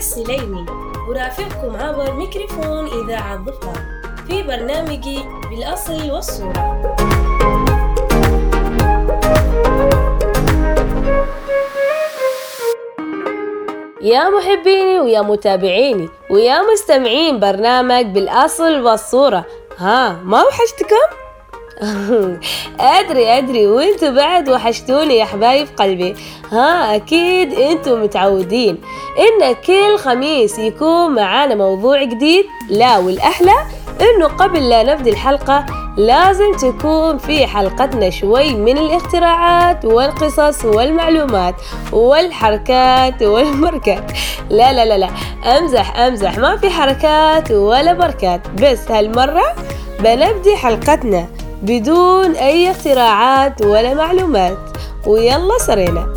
السليمي أرافقكم عبر ميكروفون إذاعة ضفدع في برنامجي بالأصل والصورة. يا محبيني ويا متابعيني ويا مستمعين برنامج بالأصل والصورة. ها ما وحشتكم؟ ادري أدري. وأنتوا بعد وحشتوني يا حبايب قلبي. ها أكيد أنتوا متعودين إن كل خميس يكون معانا موضوع جديد. لا والأحلى إنه قبل لا نبدي الحلقة لازم تكون في حلقتنا شوي من الاختراعات والقصص والمعلومات والحركات والمركات. لا لا لا لا. أمزح أمزح. ما في حركات ولا بركات. بس هالمرة بنبدي حلقتنا. بدون أي اختراعات ولا معلومات. ويلا سرينا.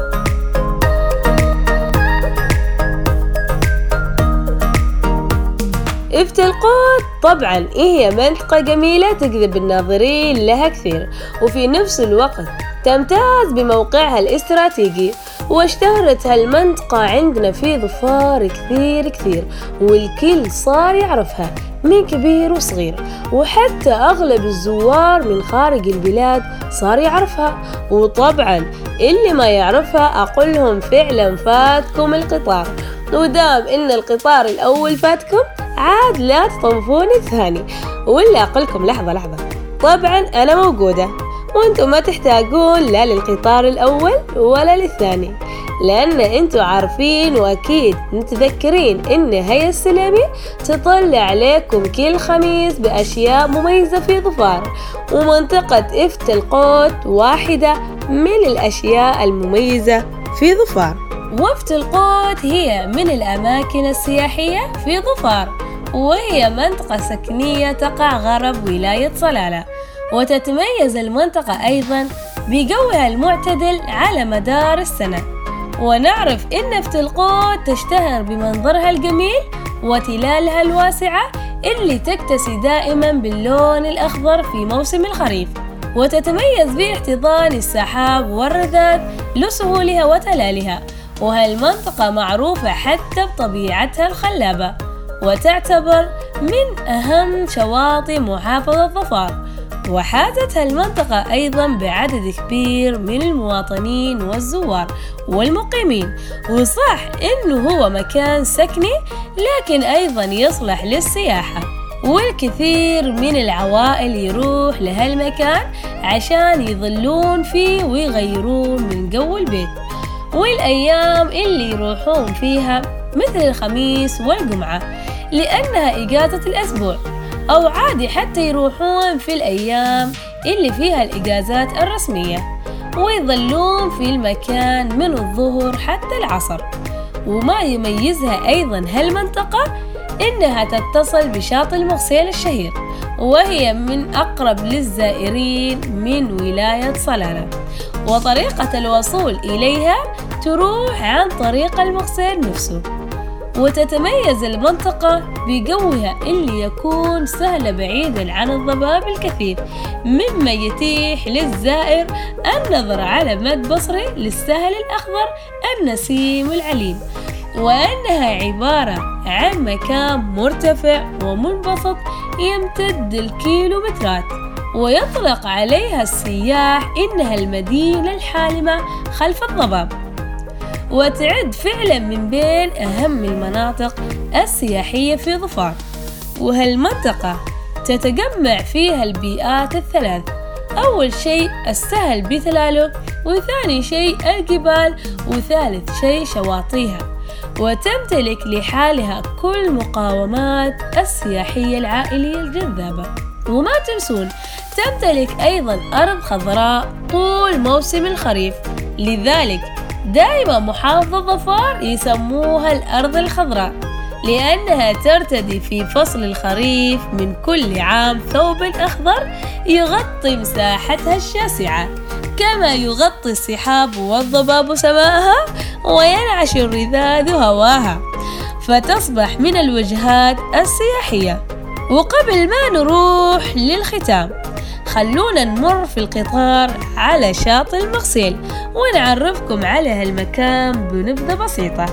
افتلقوت. طبعا هي منطقة جميلة تجذب الناظرين لها كثير. وفي نفس الوقت تمتاز بموقعها الاستراتيجي. واشتهرت هالمنطقة عندنا في ظفار كثير كثير والكل صار يعرفها من كبير وصغير. وحتى أغلب الزوار من خارج البلاد صار يعرفها. وطبعا اللي ما يعرفها أقول لهم فعلا فاتكم القطار. ودام إن القطار الأول فاتكم عاد لا تطوفون الثاني. ولا أقولكم لحظة لحظة. طبعا أنا موجودة. وأنتم ما تحتاجون لا للقطار الأول ولا للثاني لأن أنتوا عارفين وأكيد متذكرين إن هيا السلامي تطلع عليكم كل خميس بأشياء مميزة في ظفار ومنطقة إفت القوت واحدة من الأشياء المميزة في ظفار. وفت القوت هي من الأماكن السياحية في ظفار وهي منطقة سكنية تقع غرب ولاية صلالة. وتتميز المنطقة أيضا بجوها المعتدل على مدار السنة. ونعرف إن فتلقوت تشتهر بمنظرها الجميل وتلالها الواسعة اللي تكتسي دائما باللون الأخضر في موسم الخريف. وتتميز باحتضان السحاب والرذاذ لسهولها وتلالها. وهالمنطقة معروفة حتى بطبيعتها الخلابة. وتعتبر من أهم شواطئ محافظة ظفار وحازت هالمنطقة أيضا بعدد كبير من المواطنين والزوار والمقيمين. وصح إنه هو مكان سكني لكن أيضا يصلح للسياحة. والكثير من العوائل يروح لهالمكان عشان يظلون فيه ويغيرون من جو البيت. والأيام اللي يروحون فيها مثل الخميس والجمعة لأنها إجازة الأسبوع. أو عادي حتى يروحون في الأيام اللي فيها الإجازات الرسمية ويظلون في المكان من الظهر حتى العصر. وما يميزها أيضا هالمنطقة إنها تتصل بشاطئ المغسيل الشهير وهي من أقرب للزائرين من ولاية صلالة. وطريقة الوصول إليها تروح عن طريق المغسيل نفسه. وتتميز المنطقة بجوها اللي يكون سهل بعيدا عن الضباب الكثيف مما يتيح للزائر النظر على مد بصري للسهل الأخضر النسيم العليم. وأنها عبارة عن مكان مرتفع ومنبسط يمتد الكيلومترات ويطلق عليها السياح إنها المدينة الحالمة خلف الضباب. وتعد فعلا من بين أهم المناطق السياحية في ظفار. وهالمنطقة تتجمع فيها البيئات الثلاث. أول شيء السهل بثلاله وثاني شيء الجبال وثالث شيء شواطئها. وتمتلك لحالها كل مقاومات السياحية العائلية الجذابة. وما تنسون تمتلك أيضا أرض خضراء طول موسم الخريف. لذلك دائما محافظة ظفار يسموها الأرض الخضراء لأنها ترتدي في فصل الخريف من كل عام ثوب أخضر يغطي مساحتها الشاسعة. كما يغطي السحاب والضباب سماءها وينعش الرذاذ هواها فتصبح من الوجهات السياحية. وقبل ما نروح للختام خلونا نمر في القطار على شاطئ المغسيل ونعرفكم على هالمكان بنبذة بسيطة.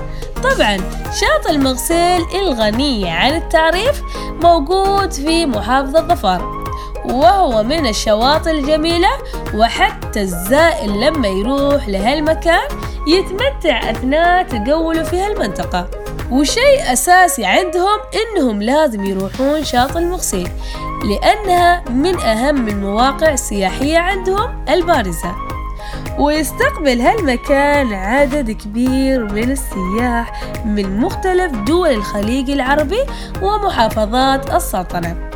طبعا شاطئ المغسيل الغني عن التعريف موجود في محافظة ظفار وهو من الشواطئ الجميلة وحتى الزائر لما يروح لهالمكان يتمتع أثناء تجوله في هالمنطقة. وشيء أساسي عندهم إنهم لازم يروحون شاطئ المغسيل لأنها من أهم المواقع السياحية عندهم البارزة. ويستقبل هالمكان عدد كبير من السياح من مختلف دول الخليج العربي ومحافظات السلطنة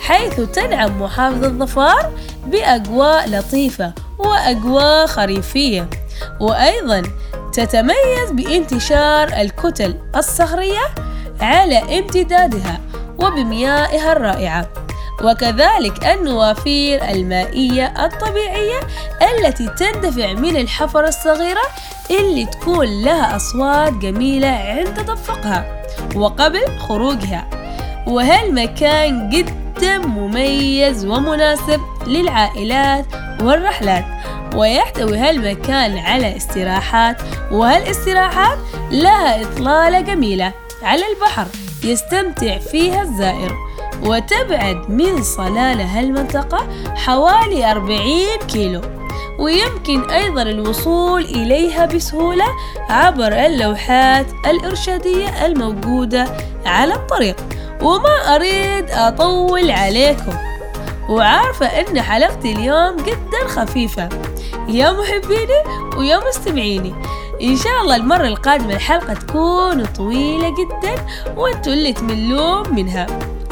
حيث تنعم محافظة ظفار بأجواء لطيفة وأجواء خريفية. وأيضا تتميز بانتشار الكتل الصخرية على امتدادها وبميائها الرائعة. وكذلك النوافير المائية الطبيعية التي تندفع من الحفر الصغيرة اللي تكون لها أصوات جميلة عند تدفقها وقبل خروجها. وهالمكان جدا مميز ومناسب للعائلات والرحلات؟ ويحتوي هالمكان على استراحات وهالإستراحات لها إطلالة جميلة على البحر يستمتع فيها الزائر. وتبعد من صلالة هالمنطقة حوالي 40 كيلو. ويمكن أيضا الوصول إليها بسهولة عبر اللوحات الإرشادية الموجودة على الطريق. وما أريد أطول عليكم. وعارفة إن حلقتي اليوم جدا خفيفة. يا محبيني ويا مستمعيني. إن شاء الله المرة القادمة الحلقة تكون طويلة جدا وأنتوا اللي تملون منها.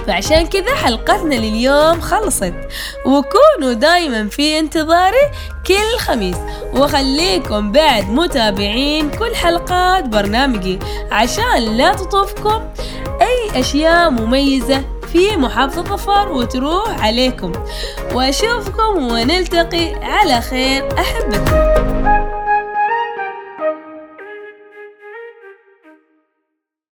فعشان كذا حلقتنا لليوم خلصت. وكونوا دايما في انتظاري كل خميس. وخليكم بعد متابعين كل حلقات برنامجي. عشان لا تطوفكم أي أشياء مميزة في محافظة ظفار وتروح عليكم. وأشوفكم ونلتقي على خير. أحبتي